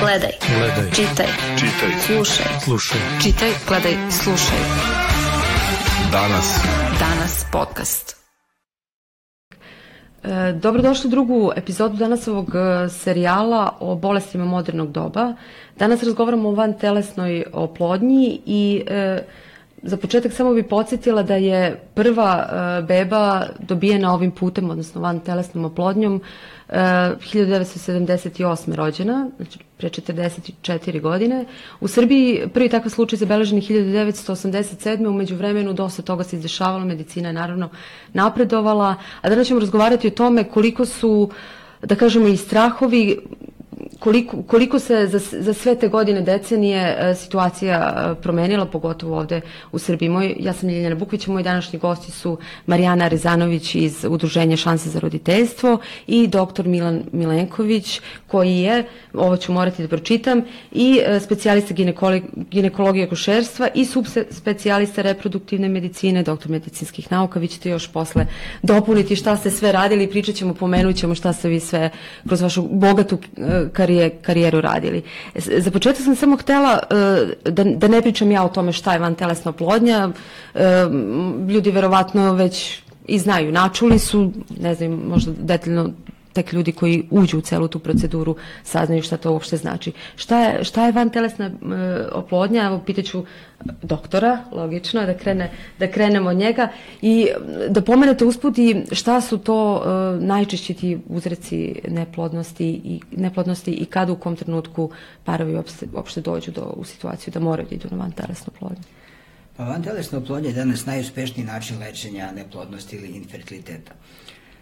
Gledaj. Gledaj. Čitaj. Čitaj. Slušaj. Slušaj. Čitaj, gledaj, slušaj. Danas. Danas podcast. E, Dobrodošli u drugu epizodu danas ovog e, serijala o bolestima modernog doba. Danas razgovaramo o van telesnoj oplodnji i e, za početak samo bih podsjetila da je prva e, beba dobijena ovim putem, odnosno van telesnom oplodnjom, e, 1978. rođena, znači pre 44 godine. U Srbiji prvi takav slučaj zabeležen je 1987. Umeđu vremenu dosta toga se izdešavalo, medicina je naravno napredovala, a danas ćemo razgovarati o tome koliko su da kažemo i strahovi koliko, koliko se za, za sve te godine decenije e, situacija e, promenila, pogotovo ovde u Srbiji. Moj, ja sam Ljeljana Bukvić, moji današnji gosti su Marijana Rezanović iz Udruženja Šanse za roditeljstvo i doktor Milan Milenković, koji je, ovo ću morati da pročitam, i e, specijalista ginekolo, ginekologije košerstva i subspecijalista reproduktivne medicine, doktor medicinskih nauka. Vi ćete još posle dopuniti šta ste sve radili, pričat ćemo, pomenut ćemo šta ste vi sve kroz vašu bogatu karije, karijeru radili. Za početak sam samo htela e, da, da ne pričam ja o tome šta je van telesna oplodnja. E, Ljudi verovatno već i znaju, načuli su, ne znam, možda detaljno tek ljudi koji uđu u celu tu proceduru saznaju šta to uopšte znači. Šta je, šta je van telesna e, oplodnja? Evo, pitaću doktora, logično, da, krene, da krenemo od njega i da pomenete usput i šta su to e, najčešći ti uzreci neplodnosti i, neplodnosti i kada u kom trenutku parovi uopšte, uopšte dođu do, u situaciju da moraju da idu na van telesnu oplodnju. Pa vantelesna oplodnja je danas najuspešniji način lečenja neplodnosti ili infertiliteta.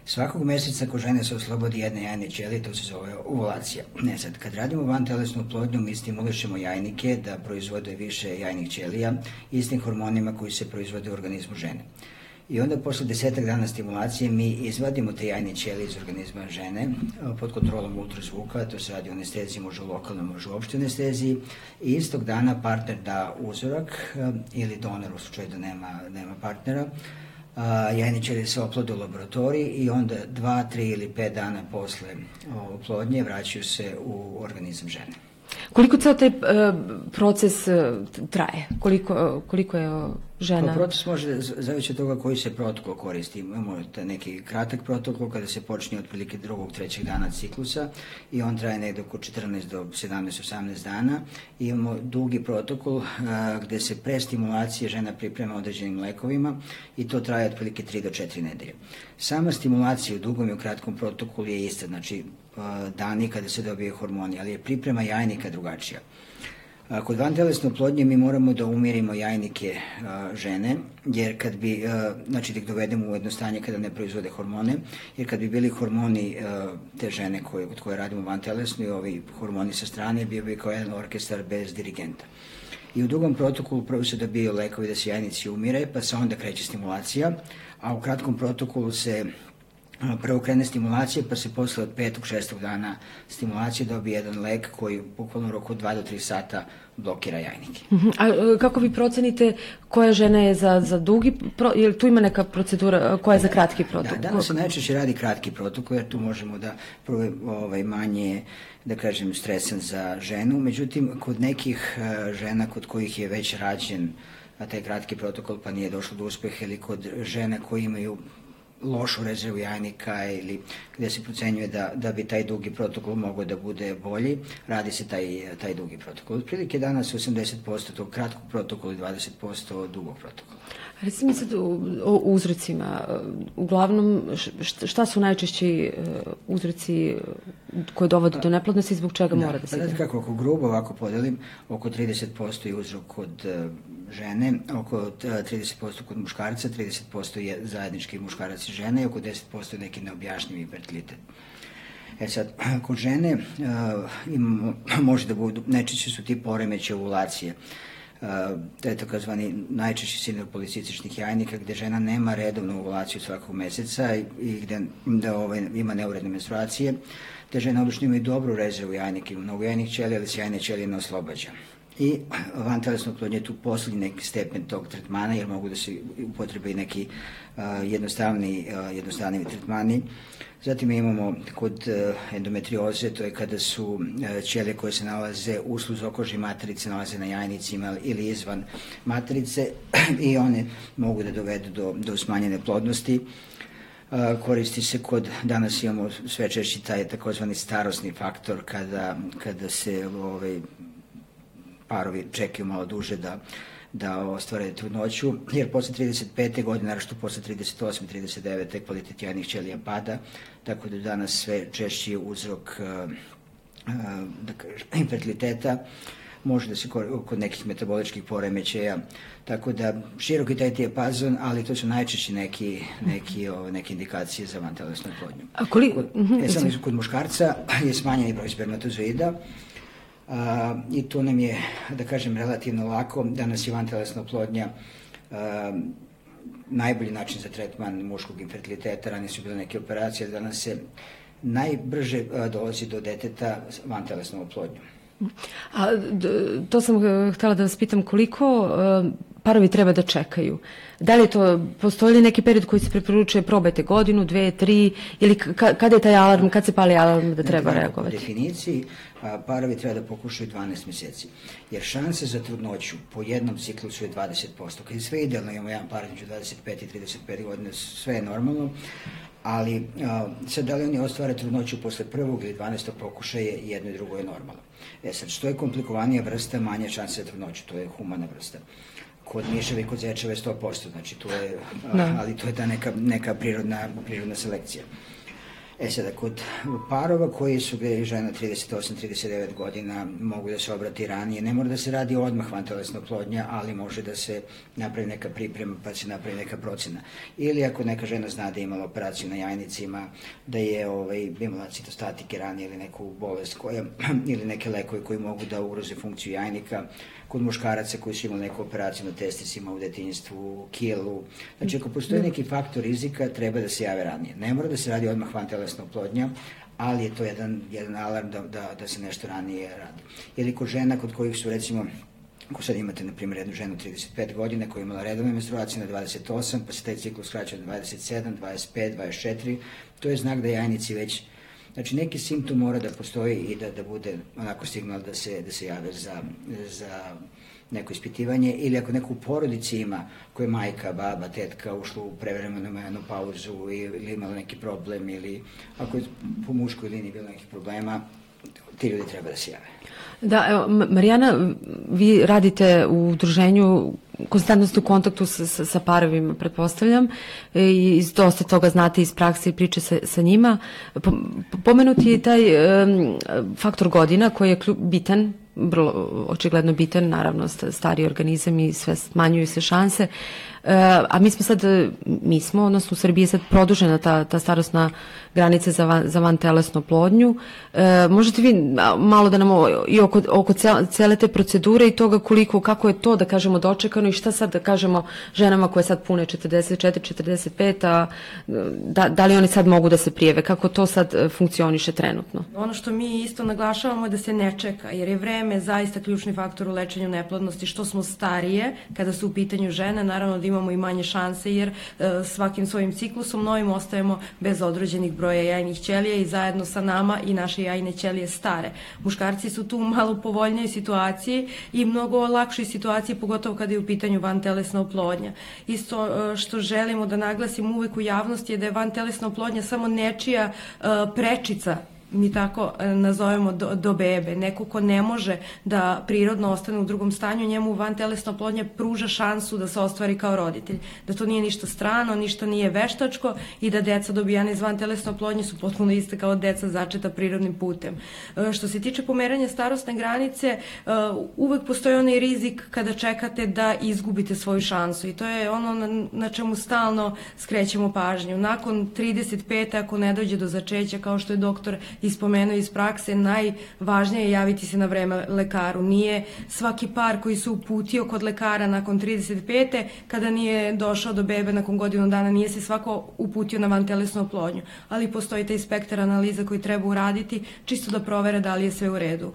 Svakog meseca ko žene se oslobodi jedne jajne ćelije, to se zove ovulacija. Ne sad, kad radimo vantelesnu oplodnju, mi stimulišemo jajnike da proizvode više jajnih ćelija istim hormonima koji se proizvode u organizmu žene. I onda posle desetak dana stimulacije mi izvadimo te jajne ćelije iz organizma žene e, pod kontrolom ultrazvuka, to se radi o anesteziji, može u lokalnoj, može u opštoj anesteziji i istog dana partner da uzorak e, ili donor u slučaju da nema, nema partnera, a, ćelije se oplode u laboratoriji i onda dva, tri ili pet dana posle oplodnje vraćaju se u organizam žene. Koliko ceo taj e, proces e, traje? Koliko, koliko je žena? Pa proces može, zavisi od toga koji se protokol koristi. Imamo neki kratak protokol kada se počne otprilike drugog, trećeg dana ciklusa i on traje negde oko 14 do 17, 18 dana. I imamo dugi protokol a, gde se pre stimulacije žena priprema određenim lekovima i to traje otprilike 3 do 4 nedelje. Sama stimulacija u dugom i u kratkom protokolu je ista, znači dani kada se dobije hormoni, ali je priprema jajnika drugačija. Kod vantelesne oplodnje mi moramo da umirimo jajnike žene, jer kad bi, znači da ih dovedemo u jedno stanje kada ne proizvode hormone, jer kad bi bili hormoni te žene koje, od koje radimo vantelesnu i ovi hormoni sa strane, bio bi kao jedan orkestar bez dirigenta. I u drugom protokolu prvo se dobijaju lekovi da se jajnici umire, pa se onda kreće stimulacija, a u kratkom protokolu se prvo krene stimulacija, pa se posle od petog, šestog dana stimulacije dobije jedan lek koji bukvalno u roku od 2 do 3 sata blokira jajnike. Mhm. A e, kako vi procenite koja žena je za, za dugi, pro, ili tu ima neka procedura e, koja je za kratki protokol? Da, danas se najčešće radi kratki protokol, jer tu možemo da prvo ovaj, manje da kažem, stresan za ženu. Međutim, kod nekih e, žena kod kojih je već rađen taj kratki protokol pa nije došlo do uspeha ili kod žene koji imaju lošu rezervu jajnika ili gde se procenjuje da, da bi taj dugi protokol mogao da bude bolji, radi se taj, taj dugi protokol. Otprilike danas 80% tog kratkog protokola i 20% dugog protokola. Recimo mi sad o, o uzrocima. Uglavnom, šta su najčešći e, uzroci e, koji dovode do neplodnosti i zbog čega mora da pa se znate ide? kako, ako grubo ovako podelim, oko 30% je uzrok kod e, žene, oko e, 30% kod muškarca, 30% je zajednički muškarac i žena i oko 10% je neki neobjašnjivi fertilitet. E sad, kod žene uh, imamo, može da budu, najčešće su ti poremeće ovulacije. Uh, to je takozvani najčešći sindrom policicičnih jajnika gde žena nema redovnu ovulaciju svakog meseca i, i gde da, ovaj, ima neuredne menstruacije. Te žene obično imaju dobru rezervu jajnika, mnogo jajnih ćelija, ali se jajne ćelije ne oslobađa. I van telesno oplodnje je tu poslednji neki stepen tog tretmana, jer mogu da se upotrebe i neki jednostavni, jednostavni tretmani. Zatim imamo kod uh, endometrioze, to je kada su uh, ćelije koje se nalaze u sluzokoži materice, nalaze na jajnicima ili izvan materice i one mogu da dovedu do, do smanjene plodnosti. Koristi se kod, danas imamo sve češći taj takozvani starosni faktor kada, kada se ovaj, parovi čekaju malo duže da da ostvare trudnoću, jer posle 35. godine, naravno posle 38. 39. kvalitet jajnih ćelija pada, tako da danas sve češći uzrok uh, uh, da kažem, infertiliteta može da se kod nekih metaboličkih poremećaja, tako da široki taj dijapazon, ali to su najčešće neki, neki, o, neke indikacije za vantelesnu plodnju. A koliko? Kod, e, sam, kod muškarca je smanjeni broj spermatozoida, a, i to nam je, da kažem, relativno lako. Danas je vantelesna oplodnja a, najbolji način za tretman muškog infertiliteta, ranije su bile neke operacije, danas se najbrže dolazi do deteta vantelesnom oplodnjom. A, to sam htela da vas pitam, koliko parovi treba da čekaju? Da li to, postoji li neki period koji se preporučuje, probajte godinu, dve, tri, ili kada je taj alarm, kad se pali alarm da treba reagovati? Po definiciji, a, parovi treba da pokušaju 12 meseci, jer šanse za trudnoću po jednom ciklusu je 20%. Kad je sve idealno, imamo jedan par među 25 i 35 godine, sve je normalno, ali a, sad da li oni ostvare trudnoću posle prvog ili 12. pokušaja, jedno i drugo je normalno. E sad, što je komplikovanija vrsta, manje šanse za trudnoću, to je humana vrsta kod miševa i kod zečeva je 100%, znači to je, da. ali to je ta neka, neka prirodna, prirodna selekcija. E sada, kod parova koji su gde žena 38-39 godina mogu da se obrati ranije, ne mora da se radi odmah vantelesna oplodnja, ali može da se napravi neka priprema pa se napravi neka procena. Ili ako neka žena zna da je imala operaciju na jajnicima, da je ovaj, imala citostatike ranije ili neku bolest koja, ili neke lekove koji mogu da ugroze funkciju jajnika, kod muškaraca koji su imali neku operaciju na testisima u detinjstvu, kilu. Znači, ako postoji da. neki faktor rizika, treba da se jave ranije. Ne mora da se radi odmah van telesna oplodnja, ali je to jedan, jedan alarm da, da, da se nešto ranije radi. Ili kod žena kod kojih su, recimo, ako sad imate, na primjer, jednu ženu 35 godina koja je imala redovne menstruacije na 28, pa se taj ciklus skraća na 27, 25, 24, to je znak da jajnici već Znači, neki simptom mora da postoji i da, da bude onako signal da se, da se jave za, za neko ispitivanje ili ako neko u porodici ima koja je majka, baba, tetka ušla u prevremenu pauzu ili imala neki problem ili ako je po muškoj liniji bilo nekih problema, ti ljudi treba da se jave. Da, evo, Marijana, vi radite u udruženju konstantno ste u kontaktu sa, sa, sa parovima, pretpostavljam, i iz dosta toga znate iz prakse i priče sa, sa njima. Pomenuti je taj um, faktor godina koji je bitan, vrlo očigledno bitan, naravno stari organizam i sve smanjuju se šanse. E, a mi smo sad, mi smo, odnosno u Srbiji je sad produžena ta, ta starostna granica za, van, za van telesnu plodnju. E, možete vi malo da nam i oko, oko cele te procedure i toga koliko, kako je to da kažemo dočekano i šta sad da kažemo ženama koje sad pune 44, 45, a da, da li oni sad mogu da se prijeve, kako to sad e, funkcioniše trenutno? Ono što mi isto naglašavamo je da se ne čeka, jer je vreme zaista ključni faktor u lečenju neplodnosti, što smo starije, kada su u pitanju žene, naravno da imamo i manje šanse, jer e, svakim svojim ciklusom novim ostajemo bez odrođenih broja jajnih ćelija i zajedno sa nama i naše jajne ćelije stare. Muškarci su tu u malo povoljnijoj situaciji i mnogo lakšoj situaciji, pogotovo kada je u pitanju vantelesna oplodnja. Isto e, što želimo da naglasim uvek u javnosti je da je vantelesna oplodnja samo nečija e, prečica mi tako e, nazovemo do, do bebe, neko ko ne može da prirodno ostane u drugom stanju, njemu van telesna oplodnja pruža šansu da se ostvari kao roditelj, da to nije ništa strano, ništa nije veštačko i da deca dobijane iz van telesne oplodnje su potpuno iste kao deca začeta prirodnim putem. E, što se tiče pomeranja starostne granice, e, uvek postoji onaj rizik kada čekate da izgubite svoju šansu i to je ono na čemu stalno skrećemo pažnju. Nakon 35. ako ne dođe do začeća, kao što je doktor ispomenuo iz prakse, najvažnije je javiti se na vreme lekaru. Nije svaki par koji se uputio kod lekara nakon 35. kada nije došao do bebe nakon godinu dana, nije se svako uputio na vantelesnu oplodnju. Ali postoji taj spektar analiza koji treba uraditi čisto da provere da li je sve u redu.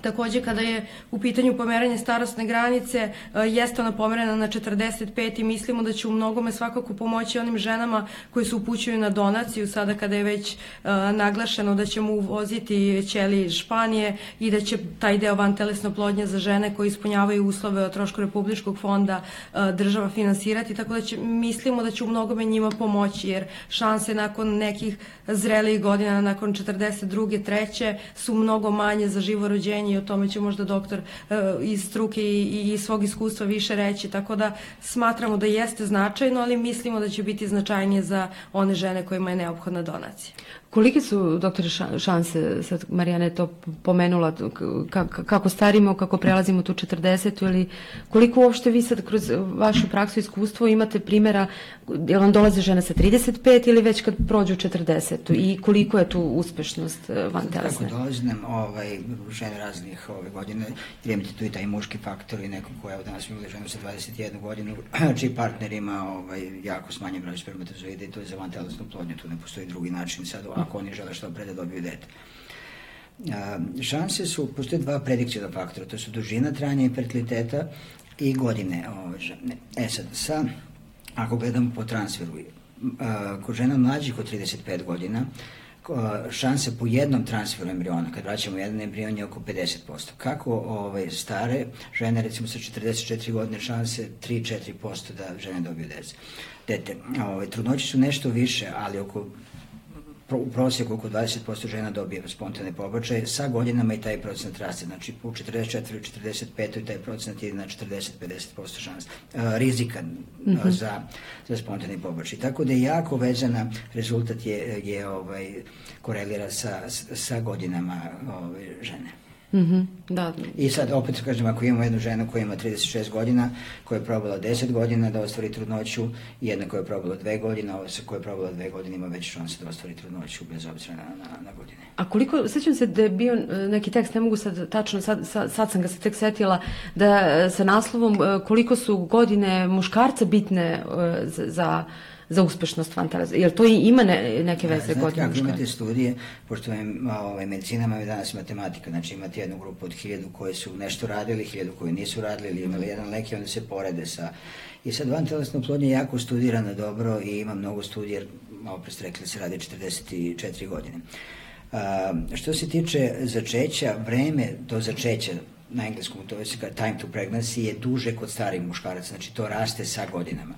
Takođe, kada je u pitanju pomeranje starostne granice, e, jeste ona pomerena na 45 i mislimo da će u mnogome svakako pomoći onim ženama koji se upućuju na donaciju, sada kada je već e, naglašeno da ćemo uvoziti ćeli iz Španije i da će taj deo van telesno plodnje za žene koji ispunjavaju uslove o trošku Republičkog fonda e, država finansirati, tako da će, mislimo da će u mnogome njima pomoći, jer šanse nakon nekih zrelijih godina, nakon 42. treće, su mnogo manje za živo rođenje i o tome će možda doktor uh, iz struke i, i svog iskustva više reći, tako da smatramo da jeste značajno, ali mislimo da će biti značajnije za one žene kojima je neophodna donacija. Kolike su, doktore, šanse, sad Marijana je to pomenula, kako starimo, kako prelazimo tu 40 ili koliko uopšte vi sad kroz vašu praksu i iskustvo imate primjera, jel vam dolaze žene sa 35 ili već kad prođu 40 i koliko je tu uspešnost eh, van telesne? Tako dolaze nam ovaj, žene raznih ove godine, jer imate tu i taj muški faktor i neko ko, evo danas mi ženu sa 21 godinu, čiji partner ima ovaj, jako smanjen broj spermatozoida i to je za van telesnu plodnju, tu ne postoji drugi način sad ako oni žele što pre da dobiju dete. A, šanse su, postoje dva predikcijona faktora, to su dužina trajanja fertiliteta i godine. E sad, sa, ako gledamo po transferu, a, kod žena mlađih od 35 godina, šanse po jednom transferu embriona, kad vraćamo jedan embrion je oko 50%. Kako ove, stare žene, recimo sa 44 godine, šanse 3-4% da žene dobiju dece. Dete, ove, trudnoće su nešto više, ali oko u prosjeku oko 20% žena dobije spontane pobačaje, sa godinama i taj procenat raste, znači u 44. i 45. i taj procenat je na 40-50% šans, uh, rizika mm -hmm. za, za spontane pobačaje. Tako da je jako vezana, rezultat je, je ovaj, korelira sa, sa godinama ovaj, žene. Mm -hmm, da. I sad opet kažem, ako imamo jednu ženu koja ima 36 godina, koja je probala 10 godina da ostvari trudnoću, i jedna koja je probala 2 godine, ova koja je probala 2 godine ima veće šanse da ostvari trudnoću bez obzira na, na, na godine. A koliko, sećam se da je bio e, neki tekst, ne mogu sad tačno, sad, sad, sad sam ga se tek setila, da e, sa naslovom e, koliko su godine muškarca bitne za, za za uspešnost fantaza? Jel to i ima ne, neke veze ja, kod kako imate studije, pošto je ovaj, medicina ima danas matematika, znači imate jednu grupu od hiljadu koje su nešto radili, hiljadu koji nisu radili ili imali jedan lek i onda se porede sa I sad vantelesna oplodnja je jako studirana dobro i ima mnogo studija, malo pre ste rekli da se radi 44 godine. A, što se tiče začeća, vreme do začeća na engleskom to je time to pregnancy je duže kod starih muškaraca, znači to raste sa godinama.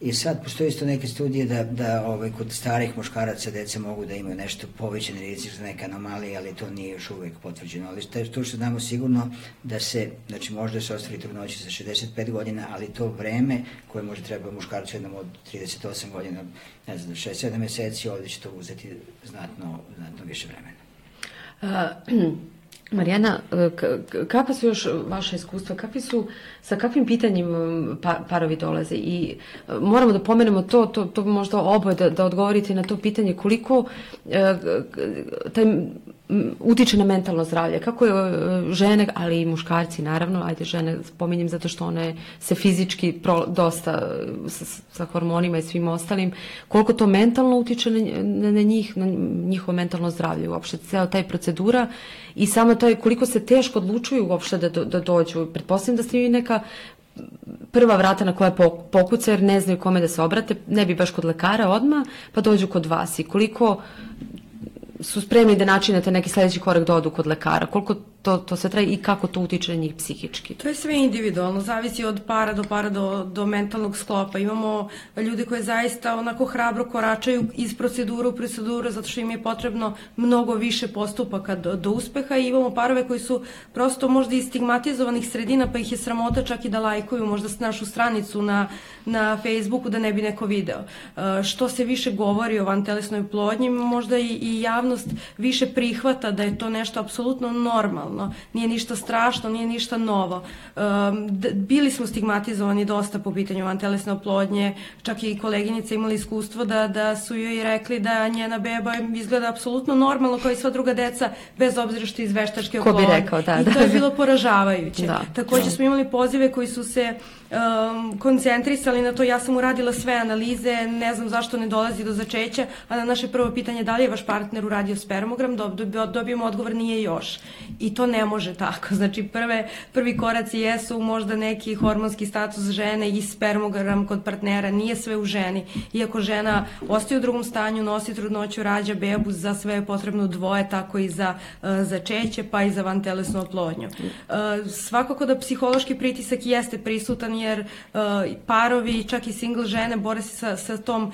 I sad postoje isto neke studije da, da ovaj, kod starih muškaraca deca mogu da imaju nešto povećan rizik za neke anomalije, ali to nije još uvek potvrđeno. Ali to što znamo sigurno da se, znači možda se ostvari trudnoće za 65 godina, ali to vreme koje može treba muškarcu jednom od 38 godina, ne znam, 6-7 meseci, ovde će to uzeti znatno, znatno više vremena. Uh, Marijana, kakva su još vaše iskustva, kakvi su, sa kakvim pitanjima pa, parovi dolaze? I e, moramo da pomenemo to, to, to možda oboje da, da odgovorite na to pitanje koliko e, taj utiče na mentalno zdravlje, kako je žene, ali i muškarci naravno, ajde žene spominjem zato što one se fizički pro, dosta sa, sa hormonima i svim ostalim, koliko to mentalno utiče na, na, na njih, na njihovo mentalno zdravlje uopšte, ceo taj procedura i samo to je koliko se teško odlučuju uopšte da, da dođu. Pretpostavljam da ste i neka prva vrata na koja pokuca jer ne znaju kome da se obrate, ne bi baš kod lekara odma, pa dođu kod vas i koliko su spremni da načinete neki sledeći korak da odu kod lekara? Koliko to, to se traje i kako to utiče na njih psihički? To je sve individualno, zavisi od para do para do, do mentalnog sklopa. Imamo ljude koje zaista onako hrabro koračaju iz procedura u proceduru zato što im je potrebno mnogo više postupaka do, do uspeha i imamo parove koji su prosto možda iz stigmatizovanih sredina pa ih je sramota čak i da lajkuju možda našu stranicu na, na Facebooku da ne bi neko video. E, što se više govori o vantelesnoj plodnji, možda i, i javnost više prihvata da je to nešto apsolutno normalno normalno, nije ništa strašno, nije ništa novo. Um, bili smo stigmatizovani dosta po pitanju vantelesne oplodnje, čak i koleginice imali iskustvo da, da su joj rekli da njena beba izgleda apsolutno normalno kao i sva druga deca, bez obzira što je iz veštačke oplodnje. Ko bi rekao, da. I to da. je bilo poražavajuće. Da, Takođe da. smo imali pozive koji su se um, koncentrisali na to, ja sam uradila sve analize, ne znam zašto ne dolazi do začeća, a na naše prvo pitanje da li je vaš partner uradio spermogram, dobijemo odgovor nije još. I to ne može tako. Znači prve, prvi koraci jesu možda neki hormonski status žene i spermogram kod partnera, nije sve u ženi. Iako žena ostaje u drugom stanju, nosi trudnoću, rađa bebu, za sve je potrebno dvoje, tako i za, e, za čeće, pa i za vantelesnu oplodnju. E, svakako da psihološki pritisak jeste prisutan jer uh, parovi, čak i single žene bore se sa, sa, tom,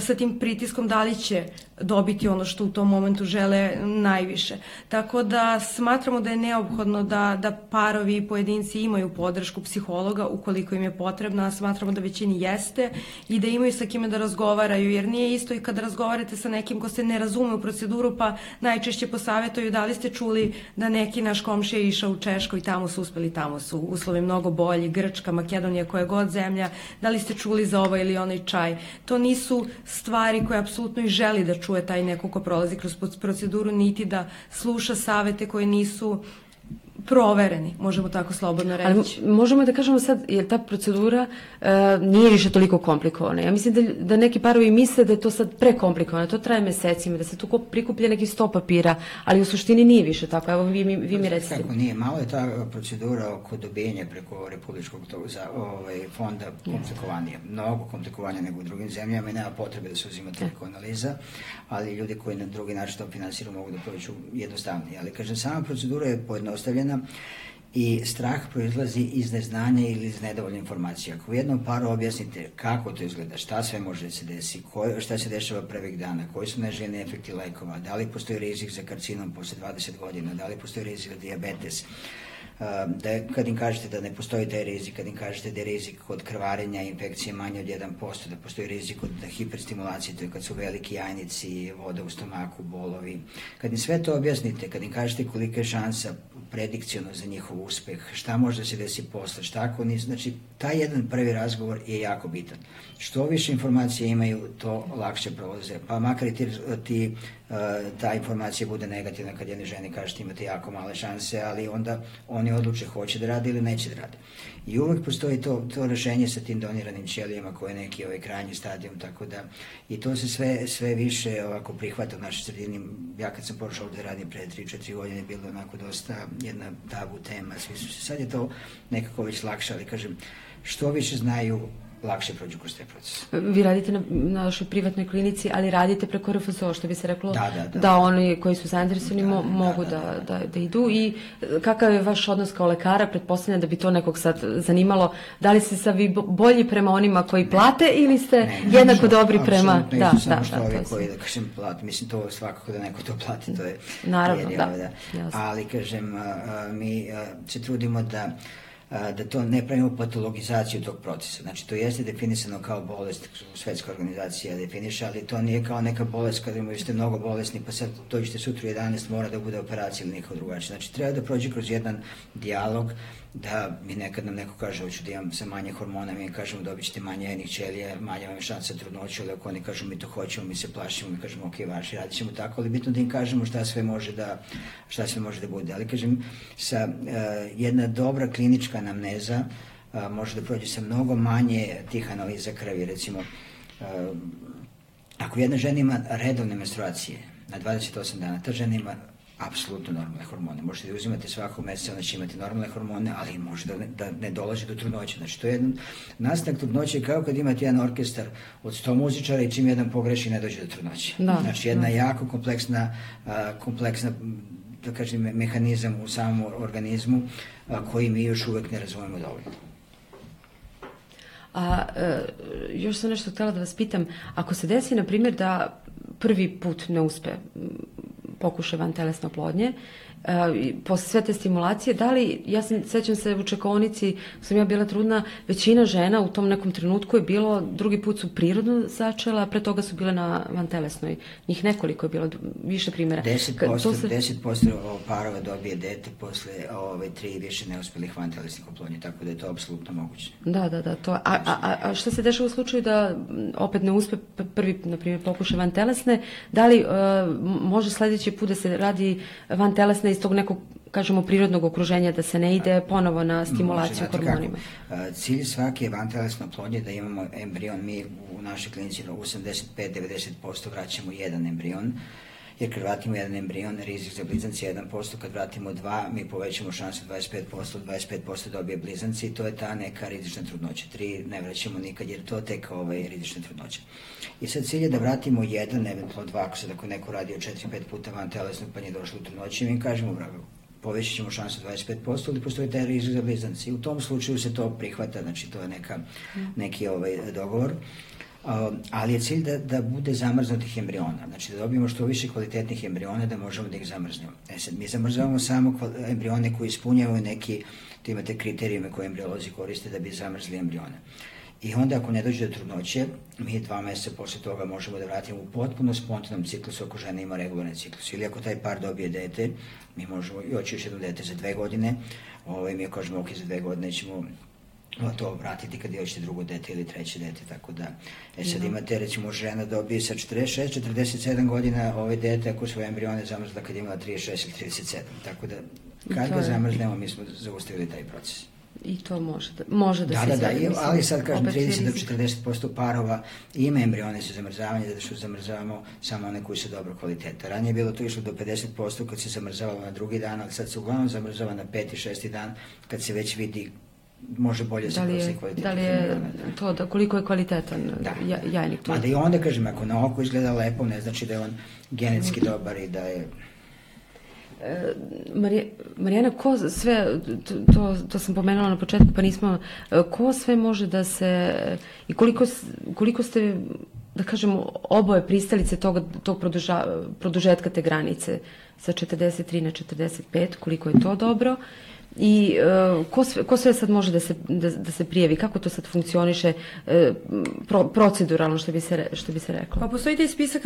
sa tim pritiskom da li će dobiti ono što u tom momentu žele najviše. Tako da smatramo da je neophodno da, da parovi i pojedinci imaju podršku psihologa ukoliko im je potrebna, a smatramo da većini jeste i da imaju sa kime da razgovaraju, jer nije isto i kada razgovarate sa nekim ko se ne razume u proceduru, pa najčešće posavetuju da li ste čuli da neki naš komšija je išao u Češko i tamo su uspeli, tamo su uslovi mnogo bolji, Grčka, Makedonija, koja god zemlja, da li ste čuli za ovaj ili onaj čaj. To nisu stvari koje apsolutno i želi da čuje taj neko ko prolazi kroz proceduru, niti da sluša savete koje nisu provereni, možemo tako slobodno reći. Ali možemo da kažemo sad, jer ta procedura uh, nije više toliko komplikovana. Ja mislim da, da neki parovi misle da je to sad prekomplikovano, to traje mesecima, da se tu prikuplja neki sto papira, ali u suštini nije više tako. Evo vi, vi, vi mi recite. Kako nije, malo je ta procedura oko dobijenja preko Republičkog za, ovaj, fonda komplikovanija. Mnogo komplikovanija nego u drugim zemljama i nema potrebe da se uzima toliko analiza, ali ljudi koji na drugi način to finansiraju mogu da prođu jednostavnije. Ali kažem, sama procedura je pojednostavljena godina i strah proizlazi iz neznanja ili iz nedovoljne informacije. Ako u jednom paru objasnite kako to izgleda, šta sve može da se desi, ko, šta se dešava prvih dana, koji su neželjeni efekti lekova, da li postoji rizik za karcinom posle 20 godina, da li postoji rizik za diabetes, da kad im kažete da ne postoji taj rizik, kad im kažete da je rizik kod krvarenja i infekcije manje od 1%, da postoji rizik od hiperstimulacije, to je kad su veliki jajnici, voda u stomaku, bolovi. Kad im sve to objasnite, kad im kažete kolika je šansa predikcijono za njihov uspeh, šta može da se desi posle, šta ako nisu, znači taj jedan prvi razgovor je jako bitan. Što više informacije imaju, to lakše prolaze, pa makar i ti, ti ta informacija bude negativna kad jedne ženi kažete imate jako male šanse, ali onda oni odluče hoće da rade ili neće da rade. I uvek postoji to, to rešenje sa tim doniranim ćelijama koje je neki ovaj krajnji stadijum, tako da i to se sve, sve više ovako prihvata u našoj sredini. Ja kad sam pošao da radim pre 3-4 godine, bilo onako dosta jedna tabu tema, svi su se, sad je to nekako već lakše, ali kažem, što više znaju lakše prođu kroz te procese. Vi radite na, na našoj privatnoj klinici, ali radite preko RFZO, što bi se reklo, da, da, da. da oni koji su zainteresovani da, mo, da, mogu da, da, da, da, da idu. I kakav je vaš odnos kao lekara? Pretpostavljam da bi to nekog sad zanimalo. Da li ste sa vi bolji prema onima koji plate ili ste ne, ne, jednako dobri prema... Da, da, da, da, to koji, da kažem, plati. Mislim, to svakako da neko to plati, to je... Naravno, da. da. Ali, kažem, mi se trudimo da da to ne pravimo patologizaciju tog procesa. Znači, to jeste definisano kao bolest, svetska organizacija definiše, ali to nije kao neka bolest kada imaju ste mnogo bolesni, pa sad dođete sutra u 11, mora da bude operacija ili neko drugačije. Znači, treba da prođe kroz jedan dijalog, da mi nekad nam neko kaže hoću da imam sa manje hormona, mi kažemo dobit ćete manje jednih ćelija, manje vam je šansa trudnoću, ali ako oni kažu mi to hoćemo, mi se plašimo, mi kažemo ok, vaši, radit ćemo tako, ali bitno da im kažemo šta sve može da, šta sve može da bude. Ali kažem, sa uh, jedna dobra klinička anamneza uh, može da prođe sa mnogo manje tih analiza krvi, recimo uh, ako jedna žena ima redovne menstruacije na 28 dana, ta žena ima apsolutno normalne hormone. Možete da uzimate svakog meseca, ona će imati normalne hormone, ali može da ne, da ne dolazi do trudnoće. Znači, to je jedan nastanak trudnoće kao kad imate jedan orkestar od 100 muzičara i čim jedan pogreši ne dođe do trudnoće. Da, znači, jedna da. jako kompleksna, a, kompleksna da kažem, mehanizam u samom organizmu a, koji mi još uvek ne razumemo dovoljno. A e, još sam nešto htela da vas pitam, ako se desi, na primjer, da prvi put ne uspe pokušaj van telesne oplodnje, posle sve te stimulacije, da li, ja sam, sećam se u čekonici, sam ja bila trudna, većina žena u tom nekom trenutku je bilo, drugi put su prirodno začela, a pre toga su bile na vantelesnoj. Njih nekoliko je bilo, više primjera. 10%, to se... 10% parova dobije dete posle ove tri više neuspelih vantelesnih oplodnje, tako da je to apsolutno moguće. Da, da, da. To, a, a, a šta se dešava u slučaju da opet ne uspe prvi, na primjer, pokuša vantelesne, da li uh, može sledeći put da se radi vantelesne iz tog nekog kažemo prirodnog okruženja da se ne ide ponovo na stimulaciju hormonima. Kako. Cilj svake vantelesne oplodnje da imamo embrion, mi u našoj klinici 85-90% vraćamo jedan embrion jer kad vratimo jedan embrion, rizik za blizanci je 1%, kad vratimo dva, mi povećamo šansu 25%, 25% dobije blizanci i to je ta neka rizična trudnoća. Tri ne vraćamo nikad jer to tek ovaj, rizična trudnoća. I sad cilj je da vratimo jedan, eventualno dva, ako sad ako neko radi od 4-5 puta van telesnog pa nije došlo u trudnoći, mi kažemo, bravo, povećat ćemo šansu 25%, ali postoji taj rizik za blizanci. U tom slučaju se to prihvata, znači to je neka, neki ovaj dogovor. Uh, ali je cilj da, da bude zamrznutih embriona, znači da dobijemo što više kvalitetnih embriona da možemo da ih zamrznemo. E sad, mi zamrzavamo samo embrione koji ispunjavaju neki, to imate kriterijume koje embriolozi koriste da bi zamrzli embrione. I onda ako ne dođe do trudnoće, mi dva meseca posle toga možemo da vratimo u potpuno spontanom ciklusu ako žena ima regularni ciklus. Ili ako taj par dobije dete, mi možemo i oći još jedno dete za dve godine, ovaj, mi kažemo ok, za dve godine ćemo to vratiti kad hoćete drugo dete ili treće dete, tako da, e sad imate, recimo, žena dobije sa 46, 47 godina ovaj dete ako svoje embrione zamrzla kad ima 36 ili 37, tako da kad ga zamrznemo, mi smo zaustavili taj proces. I to može da, može da, da se Da, da, izvede, da, ali sad kažem opet je 30 do rizik. 40% parova ima embrione za zamrzavanje, zato što zamrzavamo samo one koji su dobro kvaliteta. Ranije je bilo to išlo do 50% kad se zamrzavalo na drugi dan, ali sad se uglavnom zamrzava na peti, šesti dan kad se već vidi može bolje Da li je, da li je to, da koliko je kvalitetan Da. ja, jajnik? To Mada i onda, kažem, ako na oko izgleda lepo, ne znači da je on genetski dobar i da je... Marija, Marijana, ko sve, to, to, sam pomenula na početku, pa nismo, e, ko sve može da se, i koliko, koliko ste, da kažemo, oboje pristalice tog, tog produža, produžetka te granice sa 43 na 45, koliko je to dobro, I e, ko, sve, ko sve sad može da se, da, da se prijavi? Kako to sad funkcioniše e, pro, proceduralno, što bi se, što bi se reklo? Pa postoji taj spisak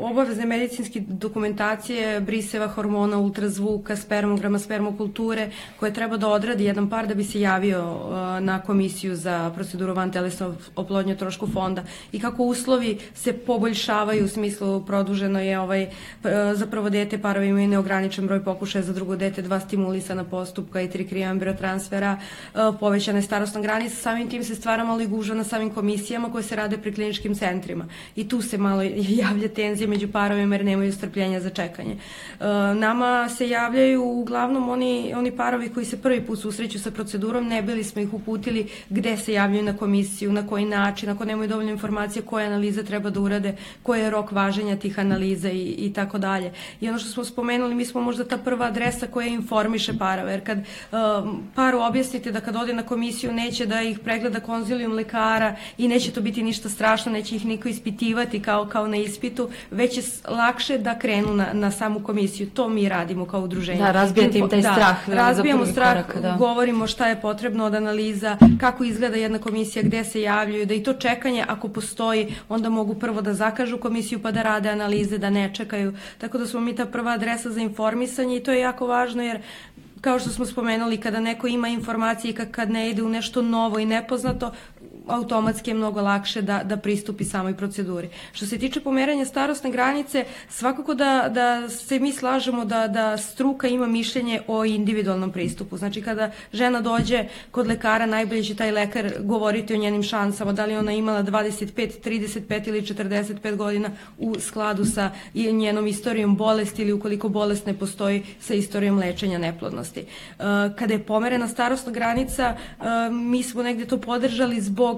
obavezne medicinske dokumentacije, briseva, hormona, ultrazvuka, spermograma, spermokulture, koje treba da odradi jedan par da bi se javio uh, na komisiju za proceduru van telesno oplodnje trošku fonda i kako uslovi se poboljšavaju u smislu produženo je ovaj p- za prvo dete parovi imaju neograničen broj pokušaja za drugo dete, dva stimulisana postupka i tri krija embriotransfera, uh, povećana je starostna granica, samim tim se stvara malo i gužva na samim komisijama koje se rade pri kliničkim centrima. I tu se malo javlja tenzija među parovima jer nemaju strpljenja za čekanje. Uh, nama se javljaju uglavnom oni, oni parovi koji se prvi put susreću sa procedurom, ne bili smo ih uputili gde se javljaju na komisiju, na koji način, ako nemaju dovoljno informacije koje analize treba da urade, koji je rok važenja tih analiza i, i tako dalje. I ono što smo spomenuli, mi smo možda ta prva adresa koja informiše parove, jer kad um, paru objasnite da kad ode na komisiju neće da ih pregleda konzilijum lekara i neće to biti ništa strašno, neće ih niko ispitivati kao, kao na ispitu, već je lakše da krenu na, na samu komisiju. To mi radimo kao udruženje. Da, razbijate im taj da, strah za Razbijamo strah, korak, da. govorimo šta je potrebno od analiza, kako izgleda jedna komisija, gde se javljaju, da i to čekanje ako postoji, onda mogu prvo da zakažu komisiju pa da rade analize, da ne čekaju. Tako da smo mi ta prva adresa za informisanje i to je jako važno jer kao što smo spomenuli, kada neko ima informacije i kad, ne ide u nešto novo i nepoznato, automatski je mnogo lakše da, da pristupi samoj proceduri. Što se tiče pomeranja starostne granice, svakako da, da se mi slažemo da, da struka ima mišljenje o individualnom pristupu. Znači kada žena dođe kod lekara, najbolje će taj lekar govoriti o njenim šansama, da li ona imala 25, 35 ili 45 godina u skladu sa njenom istorijom bolesti ili ukoliko bolest ne postoji sa istorijom lečenja neplodnosti. E, Kada je pomerena starostna granica, e, mi smo negde to podržali zbog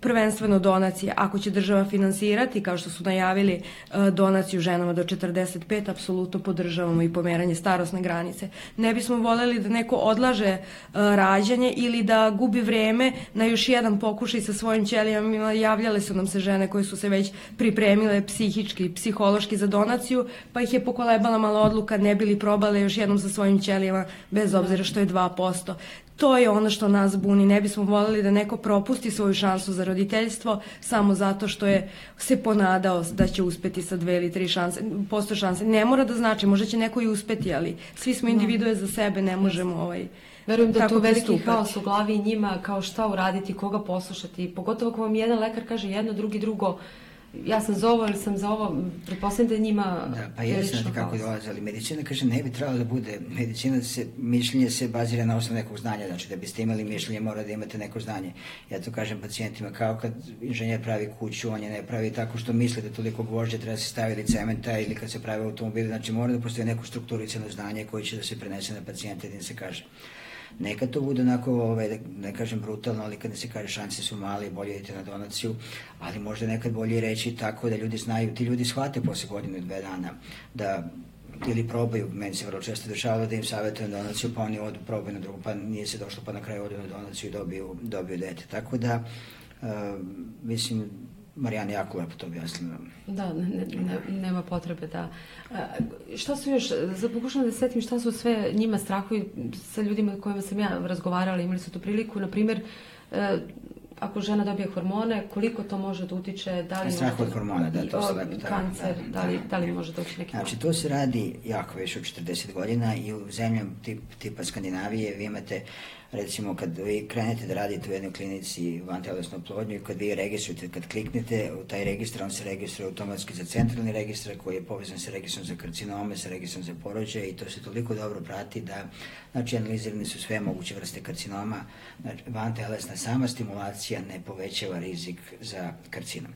prvenstveno donacije. Ako će država finansirati, kao što su najavili e, donaciju ženama do 45, apsolutno podržavamo i pomeranje starosne granice. Ne bismo voljeli da neko odlaže e, rađanje ili da gubi vreme na još jedan pokušaj sa svojim ćelijama. Javljale su nam se žene koje su se već pripremile psihički i psihološki za donaciju, pa ih je pokolebala mala odluka, ne bili probale još jednom sa svojim ćelijama, bez obzira što je 2%. To je ono što nas buni. Ne bismo voljeli da neko propusti svoju šansu za roditeljstvo samo zato što je se ponadao da će uspeti sa dve ili tri šanse, posto šanse. Ne mora da znači, možda će neko i uspeti, ali svi smo individue za sebe, ne možemo ovaj, Verujem da je to veliki pristupati. haos u glavi njima kao šta uraditi, koga poslušati. Pogotovo ako vam jedan lekar kaže jedno, drugi drugo, ja sam za ovo ili sam za ovo, pretpostavljam da je njima Da, pa jeste znate kako dolaze, ali medicina, kaže, ne bi trebalo da bude, medicina se, mišljenje se bazira na osnovu nekog znanja, znači da biste imali mišljenje mora da imate neko znanje. Ja to kažem pacijentima, kao kad inženjer pravi kuću, on je ne pravi tako što misli da toliko gvožđa treba da se staviti cementa ili kad se pravi automobil, znači mora da postoji neko strukturicano znanje koje će da se prenese na pacijente, da im se kaže. Neka to bude onako, ovaj, ne kažem brutalno, ali kad se kaže šanse su male, bolje idete na donaciju, ali možda nekad bolje reći tako da ljudi znaju, ti ljudi shvate posle godine dve dana da ili probaju, meni se vrlo često dešavalo da im savjetujem donaciju, pa oni odu, probaju na drugu, pa nije se došlo, pa na kraju odu na donaciju i dobiju, dobiju dete. Tako da, uh, mislim, Marijana jako lepo to objasnila. Da, ne, ne, nema potrebe da... Šta su još, za pokušam da setim šta su sve njima strahovi sa ljudima kojima sam ja razgovarala, imali su tu priliku, na primjer, e, ako žena dobije hormone, koliko to može da utiče, da li... Strah od hormona, da, to se lepo... Da, kancer, da, da, li, da li može da utiče neki... Znači, to se radi jako već od 40 godina i u zemljama tip, tipa Skandinavije vi imate recimo kad vi krenete da radite u jednoj klinici vantelesnu oplodnju i kad vi registrujete, kad kliknete u taj registar, on se registruje automatski za centralni registar koji je povezan sa registrom za karcinome, sa registrom za porođaje i to se toliko dobro prati da, znači, analizirani su sve moguće vrste karcinoma, znači, vantelesna sama stimulacija ne povećava rizik za karcinom.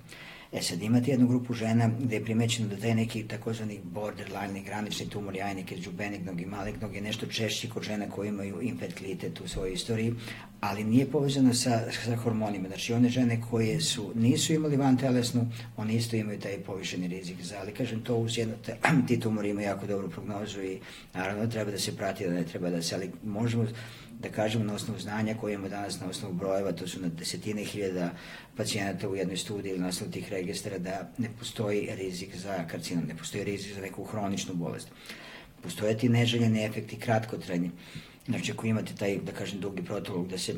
E sad imate jednu grupu žena gde je primećeno da taj neki takozvani borderline, granični tumor jajnike, džubenignog i malignog je nešto češći kod žena koje imaju infertilitet u svojoj istoriji, ali nije povezano sa, sa hormonima. Znači one žene koje su, nisu imali van telesnu, one isto imaju taj povišeni rizik za, ali kažem to uz jedno, te, ti tumori imaju jako dobru prognozu i naravno treba da se prati, da ne treba da se, ali možemo da kažemo na osnovu znanja koje imamo danas na osnovu brojeva, to su na desetine hiljada pacijenata u jednoj studiji ili na osnovu tih registara da ne postoji rizik za karcinom, ne postoji rizik za neku hroničnu bolest. Postoje ti neželjeni efekti kratkotrajni. Znači, ako imate taj, da kažem, dugi protokol gde se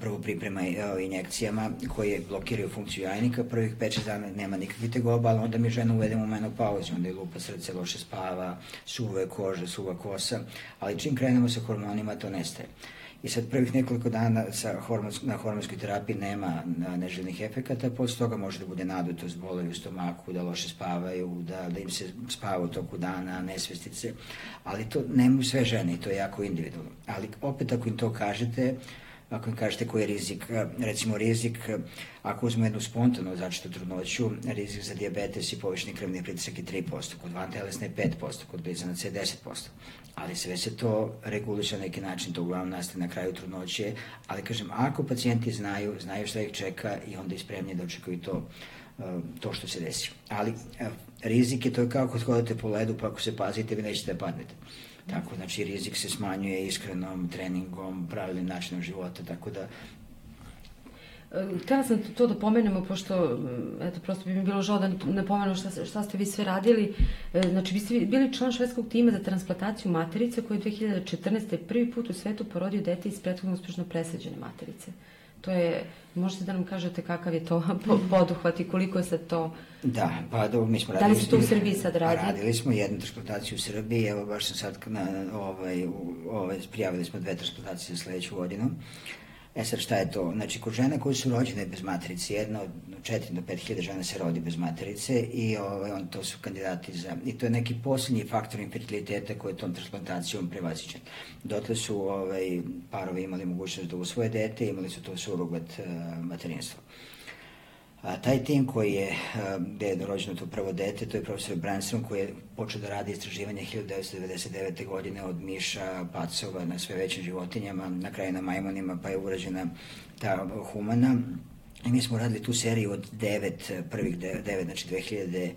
prvo priprema o, injekcijama koje blokiraju funkciju jajnika, prvih 5-6 dana nema nikakvih tegoba, ali onda mi žena uvedemo u menopauzu, onda je lupa srce, loše spava, suva je koža, suva kosa, ali čim krenemo sa hormonima to nestaje. I sad prvih nekoliko dana sa hormons, na hormonskoj terapiji nema neželjenih efekata, posle toga može da bude nadutost, bolovi u stomaku, da loše spavaju, da, da im se spava u toku dana, nesvestice, ali to nemaju sve žene i to je jako individualno. Ali opet ako im to kažete, ako im kažete koji je rizik, recimo rizik, ako uzmemo jednu spontanu začitu trudnoću, rizik za diabetes i povišni krvni pritisak je 3%, kod vantelesne je 5%, kod blizanaca je 10%. Ali sve se to reguliše na neki način, to uglavnom nastaje na kraju trudnoće, ali kažem, ako pacijenti znaju, znaju šta ih čeka i onda je spremni da očekuju to, to što se desi. Ali rizik je to kao kod hodate po ledu, pa ako se pazite, vi nećete da padnete. Tako, znači, rizik se smanjuje iskrenom, treningom, pravilnim načinom života, tako da Htela sam to da pomenemo, pošto, eto, prosto bi mi bilo žao da ne pomenemo šta, šta ste vi sve radili. Znači, vi ste bili član švedskog tima za transplantaciju materice koji je 2014. prvi put u svetu porodio dete iz prethodno uspešno presađene materice. To je, možete da nam kažete kakav je to poduhvat i koliko je sad to... Da, pa do, mi smo radili... Da li se to u Srbiji sad radi? Radili smo jednu transplantaciju u Srbiji, evo baš sam sad, na, ovaj, ovaj, prijavili smo dve transplantacije za sledeću godinu. E sad šta je to? Znači, kod žena koje su rođene bez materice, jedna od 4 do 5 hiljada žena se rodi bez materice i ovaj, on, to su kandidati za... I to je neki poslednji faktor infertiliteta koji je tom transplantacijom prevazićen. Dotle su ovaj, parovi imali mogućnost da usvoje dete, imali su to surogat uh, materinstvo. A, taj tim koji je, a, gde je rođeno to prvo dete, to je profesor Branstrom koji je počeo da radi istraživanje 1999. godine od miša, pacova na sve većim životinjama, na kraju na majmonima, pa je urađena ta humana. I mi smo radili tu seriju od devet, prvih devet, znači 2012.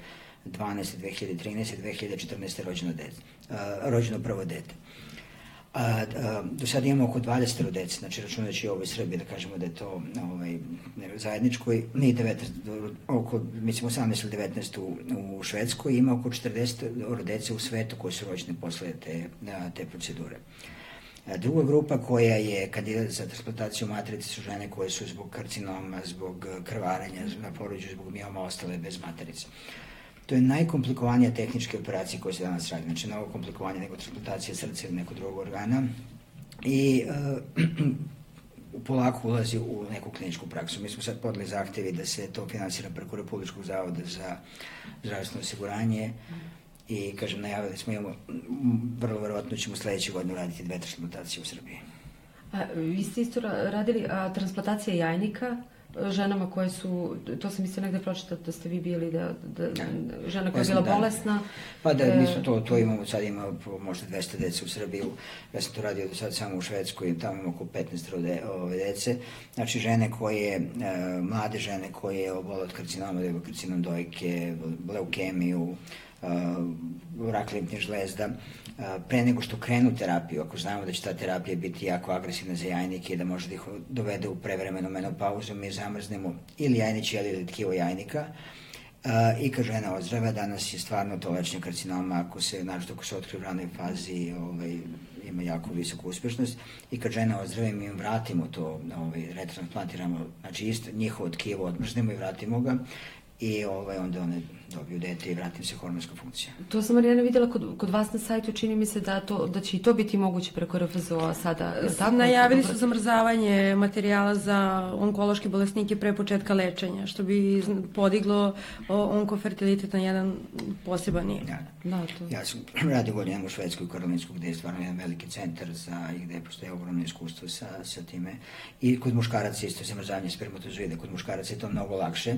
2013. 2014. rođeno, dete, a, rođeno prvo dete. A, a, do sada imamo oko 20 dece, znači računajući ovo iz Srbije, da kažemo da je to ovaj, zajedničko, i 19, oko, mislim 18 ili 19 u, u Švedskoj, ima oko 40 dece u svetu koji su rođene posle te, te procedure. A, druga grupa koja je kandidat za transplantaciju matrice su žene koje su zbog karcinoma, zbog krvarenja na porođu, zbog mioma ostale bez materice. To je najkomplikovanija tehnička operacija koja se danas radi, znači mnogo komplikovanija nego transplantacija srca ili nekog drugog organa. I uh, polako ulazi u neku kliničku praksu. Mi smo sad podali zahtevi da se to finansira preko Republičkog zavoda za zdravstveno osiguranje i, kažem, najavili smo, imamo, vrlo verovatno ćemo sledeće godine raditi dve transplantacije u Srbiji. A, vi ste isto ra- radili a, transplantacije jajnika e, ženama koje su, to sam isto negde pročitala da ste vi bili, da, da, da žena koja je bila da. bolesna. Pa da, e, mi smo to, to imamo, sad ima možda 200 dece u Srbiji, ja sam to radio do sad samo u Švedskoj, tamo ima oko 15 rode, ove dece, znači žene koje, e, mlade žene koje obole od karcinoma, da karcinom dojke, leukemiju, uh, rak limfnih žlezda, uh, pre nego što krenu terapiju, ako znamo da će ta terapija biti jako agresivna za jajnike i da može da ih dovede u prevremenu menopauzu, mi zamrznemo ili jajniće ili tkivo jajnika, Uh, I kad žena ozdrava, danas je stvarno to lečenje karcinoma, ako se, našto ako se otkrije u ranoj fazi, ovaj, ima jako visoku uspešnost. I kad žena ozdravi, mi im vratimo to, ovaj, retransplantiramo, znači isto njihovo tkivo odmrznemo i vratimo ga i ovaj, onda one dobiju dete i vratim se hormonska funkcija. To sam Marijana videla kod, kod vas na sajtu, čini mi se da, to, da će i to biti moguće preko RFZO-a sada. Tako, Najavili su zamrzavanje materijala za onkološke bolesnike pre početka lečenja, što bi podiglo onkofertilitet na jedan poseban nivo. Ja. Da, to. Ja sam radio godinama u Švedskoj i Karolinsku, gde je stvarno jedan veliki centar za, i gde postoje ogromno iskustvo sa, sa time. I kod muškaraca isto zamrzavanje spermatozoida, kod muškaraca je to mnogo lakše.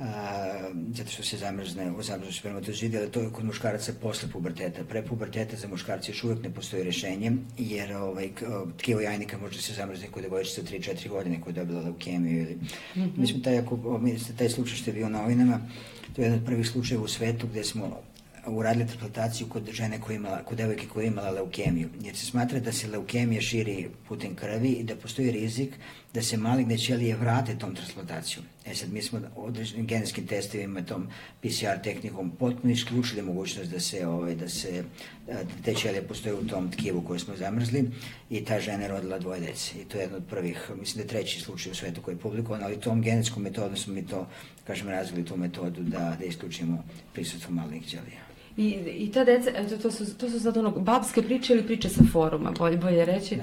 A, zato što se zamrzne, zamrzne spermatozoide, ali to je kod muškaraca posle puberteta. Pre puberteta za muškarce još uvek ne postoji rešenje, jer ovaj, tkivo jajnika može da se zamrzne kod devojčice od 3-4 godine koja je dobila leukemiju. Ili... Mm -hmm. Mi smo taj, ako, taj slučaj što je bio u novinama, to je jedan od prvih slučajeva u svetu gde smo uradili transplantaciju kod žene koja imala, kod devojke koja je imala leukemiju. Jer se smatra da se leukemija širi putem krvi i da postoji rizik da se maligne ćelije vrate tom transplantacijom. E sad, mi smo određenim genetskim testovima, tom PCR tehnikom potpuno isključili mogućnost da se, ovaj, da se da te ćelije postoje u tom tkivu koje smo zamrzli i ta žena je rodila dvoje dece. I to je jedan od prvih, mislim da je treći slučaj u svetu koji je publikovan, ali tom genetskom metodom smo mi to, kažem, razvili tu metodu da, da isključimo prisutstvo malignih ćelija. I, I ta deca, eto, to su, to su sad ono, babske priče ili priče sa foruma, bolje, bolje reći.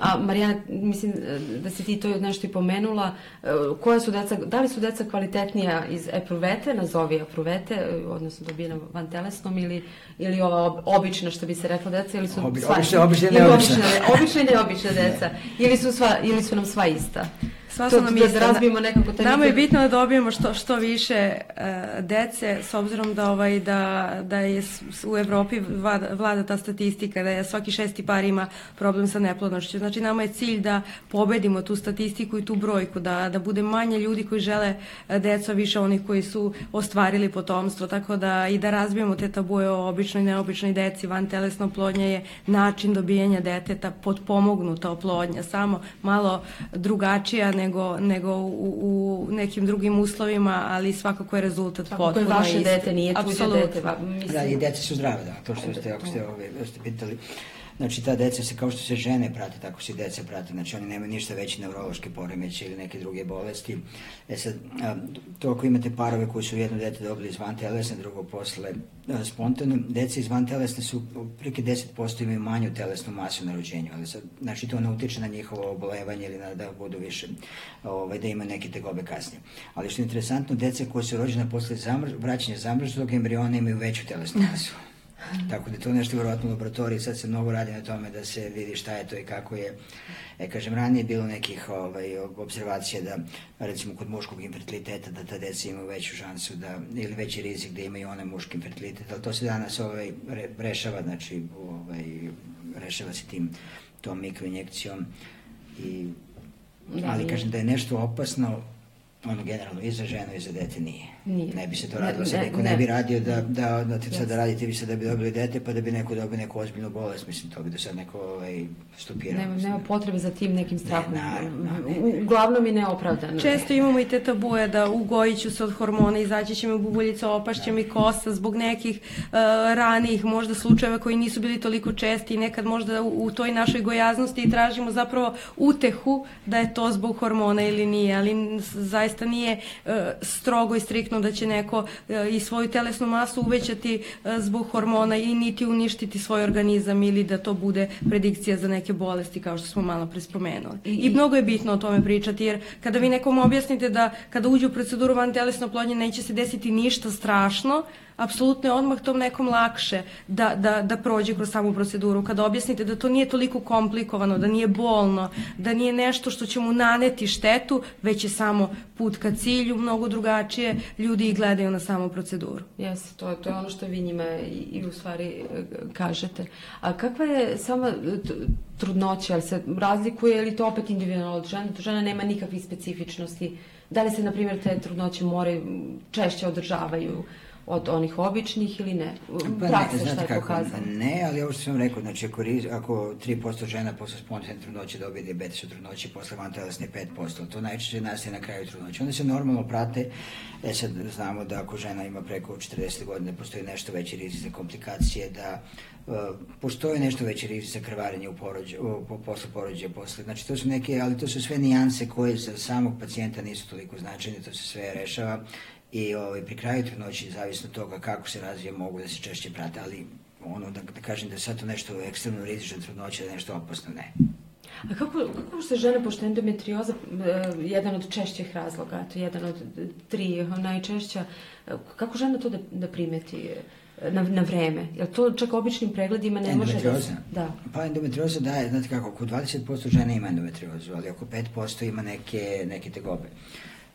A Marijana, mislim e, da si ti to nešto i pomenula, e, koja su deca, da li su deca kvalitetnija iz epruvete, nazovi epruvete, e, odnosno dobijena van telesnom, ili, ili ova ob, obična, što bi se rekla deca, ili su Obi- sva, obična- obična neobična. obična, obična i neobična deca, ili su, sva, ili su nam sva ista. Sva To- nam da ista. razbijemo nekako taj Nama je bitno da dobijemo što, što više uh, dece, s obzirom da, ovaj, da, da je u Evropi vlada, vlada ta statistika, da je svaki šesti par ima problem sa neplodnošću. Znači, nama je cilj da pobedimo tu statistiku i tu brojku, da, da bude manje ljudi koji žele decu, a više onih koji su ostvarili potomstvo, tako da i da razbijemo te tabuje o običnoj i neobičnoj deci, van telesna oplodnja je način dobijanja deteta, potpomognuta oplodnja, samo malo drugačija nego, nego u, u nekim drugim uslovima, ali svakako je rezultat Tako je potpuno vaše isti. dete, nije tuđe dete. Va, mislim, Da, i deca su zdrave, da, to što ste, ako ste, ove, ste pitali. Znači, ta deca se, kao što se žene prate, tako se i deca prate. Znači, oni nemaju ništa veći neurološke poremeće ili neke druge bolesti. E sad, to ako imate parove koji su jedno dete dobili iz vantelesne, drugo posle spontano, deca iz vantelesne su prike 10% imaju manju telesnu masu na rođenju, ali sad, znači, to ne utiče na njihovo obolevanje ili na, da budu više, ovaj, da imaju neke tegobe kasnije. Ali što je interesantno, deca koja su rođena posle zamrz, vraćanja zamrznutog embriona imaju veću telesnu masu. Tako da to nešto vjerojatno u laboratoriji, sad se mnogo radi na tome da se vidi šta je to i kako je. E, kažem, ranije je bilo nekih ovaj, observacija da, recimo, kod muškog infertiliteta, da ta deca imaju veću šansu da, ili veći rizik da imaju onaj muški infertilitet, ali to se danas ovaj, re, rešava, znači, ovaj, rešava se tim, tom mikroinjekcijom i Da, ali kažem da je nešto opasno, ono generalno i za ženu i za dete nije. Nije. Ne bi se to radilo, ne, neko ne, ne. bi radio da, da, da ti sad da radite vi sad da bi dobili dete pa da bi neko dobio neku ozbiljnu bolest, mislim to bi do sad neko ovaj, stopirao. Nema, nema potrebe za tim nekim strahom. Ne, naravno, ne, Uglavnom je neopravdano. Često imamo i te tabuje da ugojit ću se od hormona, izaći će mi bubuljica, opašće mi kosa zbog nekih uh, ranijih možda slučajeva koji nisu bili toliko česti i nekad možda u, u toj našoj gojaznosti i tražimo zapravo utehu da je to zbog hormona ili nije, ali zaista nije uh, strogo i striktno bitno da će neko e, i svoju telesnu masu uvećati e, zbog hormona i niti uništiti svoj organizam ili da to bude predikcija za neke bolesti kao što smo malo pre spomenuli. I, I mnogo je bitno o tome pričati jer kada vi nekom objasnite da kada uđe u proceduru van telesno plodnje neće se desiti ništa strašno, apsolutno je odmah tom nekom lakše da, da, da prođe kroz samu proceduru. Kada objasnite da to nije toliko komplikovano, da nije bolno, da nije nešto što će mu naneti štetu, već je samo put ka cilju, mnogo drugačije, ljudi i gledaju na samu proceduru. Jeste, to, to je ono što vi njima i, i u stvari e, kažete. A kakva je sama trudnoća, ali se razlikuje ili to opet individualno od žene? To žena nema nikakvih specifičnosti. Da li se, na primjer, te trudnoće more češće održavaju? Od onih običnih ili ne? Pa Praksa ne, šta znate je kako, pokazano? ne, ali ovo što sam rekao, znači ako, riz, ako 3% žena posle spontane trudnoće dobije diabetes u trudnoći, posle vantelesne 5%, to najčešće nastaje na kraju trudnoće. Onda se normalno prate, e sad znamo da ako žena ima preko 40 godina, postoji nešto veći rizik za komplikacije, da uh, postoji nešto veći rizik za krvarenje u porođe, u, po, posle porođaja, posle. Znači to su neke, ali to su sve nijanse koje za samog pacijenta nisu toliko značajne, to se sve rešava i ovaj, pri kraju trudnoći, zavisno od toga kako se razvije, mogu da se češće prate, ali ono da, da kažem da je sad to nešto ekstremno rizično trudnoće, da je nešto opasno, ne. A kako, kako se žene, pošto je endometrioza eh, jedan od češćih razloga, to je jedan od tri najčešća, eh, kako žena to da, da primeti eh, na, na vreme? Je to čak običnim pregledima ne može da se... Da. Pa endometrioza daje, znate kako, oko 20% žena ima endometriozu, ali oko 5% ima neke, neke tegobe.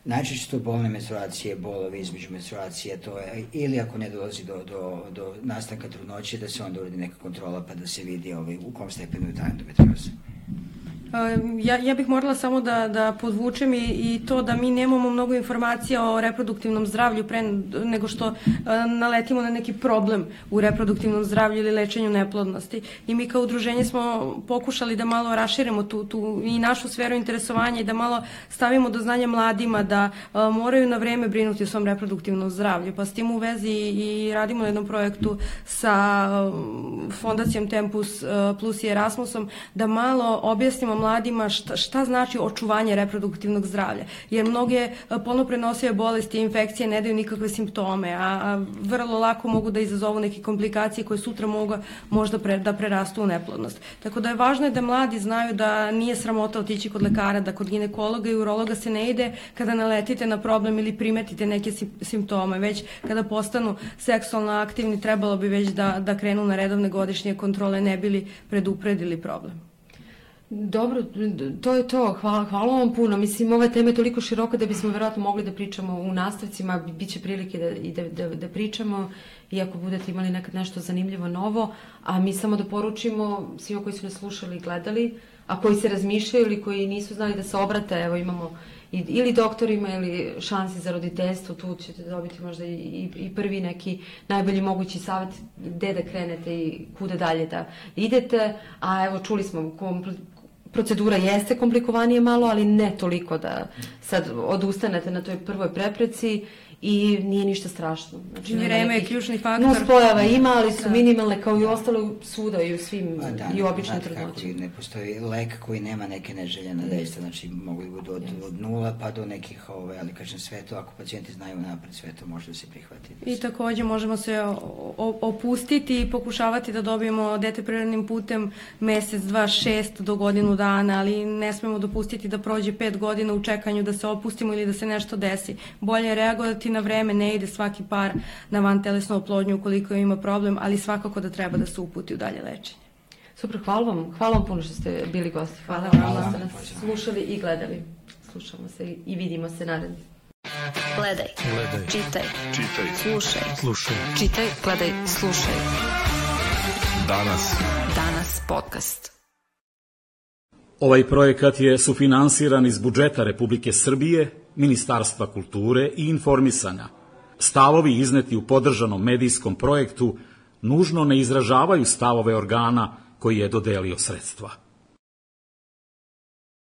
Najčešće su bolne menstruacije, bolovi između menstruacije, to je, ili ako ne dolazi do, do, do nastanka trudnoće, da se onda uradi neka kontrola pa da se vidi ovaj, u kom stepenu je ta endometrioza. Ja, ja bih morala samo da, da podvučem i, i to da mi nemamo mnogo informacija o reproduktivnom zdravlju pre nego što uh, naletimo na neki problem u reproduktivnom zdravlju ili lečenju neplodnosti. I mi kao udruženje smo pokušali da malo raširimo tu, tu i našu sferu interesovanja i da malo stavimo do znanja mladima da uh, moraju na vreme brinuti o svom reproduktivnom zdravlju. Pa s tim u vezi i radimo na jednom projektu sa uh, Fondacijom Tempus Plus i Erasmusom da malo objasnimo mladima šta, šta znači očuvanje reproduktivnog zdravlja. Jer mnoge e, polno prenosive bolesti i infekcije ne daju nikakve simptome, a, a vrlo lako mogu da izazovu neke komplikacije koje sutra mogu možda pre, da prerastu u neplodnost. Tako da je važno je da mladi znaju da nije sramota otići kod lekara, da kod ginekologa i urologa se ne ide kada naletite na problem ili primetite neke simptome, već kada postanu seksualno aktivni trebalo bi već da, da krenu na redovne godišnje kontrole ne bili predupredili problem. Dobro, to je to. Hvala, hvala vam puno. Mislim, ova tema je toliko široka da bismo verovatno mogli da pričamo u nastavcima, bit će prilike da, i da, da, da pričamo i ako budete imali nekad nešto zanimljivo novo, a mi samo da poručimo svima koji su nas slušali i gledali, a koji se razmišljaju ili koji nisu znali da se obrate, evo imamo ili doktorima ili šansi za roditeljstvo, tu ćete dobiti možda i, i, prvi neki najbolji mogući savjet gde da krenete i kuda dalje da idete, a evo čuli smo procedura jeste komplikovanije malo, ali ne toliko da sad odustanete na toj prvoj prepreci i nije ništa strašno. Znači, Vreme je ključni faktor. Nus pojava ima, ali su da. minimalne kao i ostalo svuda i u svim pa da, i u običnoj trudnoći. Ne postoji lek koji nema neke neželjene dejstva, znači mogu da budu od, od nula pa do nekih, ove, ali kažem sve to, ako pacijenti znaju napred, sve to može da se prihvati. I takođe možemo se opustiti i pokušavati da dobijemo dete prirodnim putem mesec, dva, šest do godinu dana, ali ne smemo dopustiti da prođe pet godina u čekanju da se opustimo ili da se nešto desi. Bolje je reagovati na vreme, ne ide svaki par na van telesnu oplodnju ukoliko ima problem, ali svakako da treba da se uputi u dalje lečenje. Super, hvala vam. Hvala vam puno što ste bili gosti. Hvala, hvala vam što ste nas slušali i gledali. Slušamo se i vidimo se naredno. Gledaj. Gledaj. Čitaj. Čitaj. Slušaj. Slušaj. Čitaj, gledaj, slušaj. Danas. Danas podcast. Ovaj projekat je sufinansiran iz budžeta Republike Srbije, Ministarstva kulture i informisanja. Stavovi izneti u podržanom medijskom projektu nužno ne izražavaju stavove organa koji je dodelio sredstva.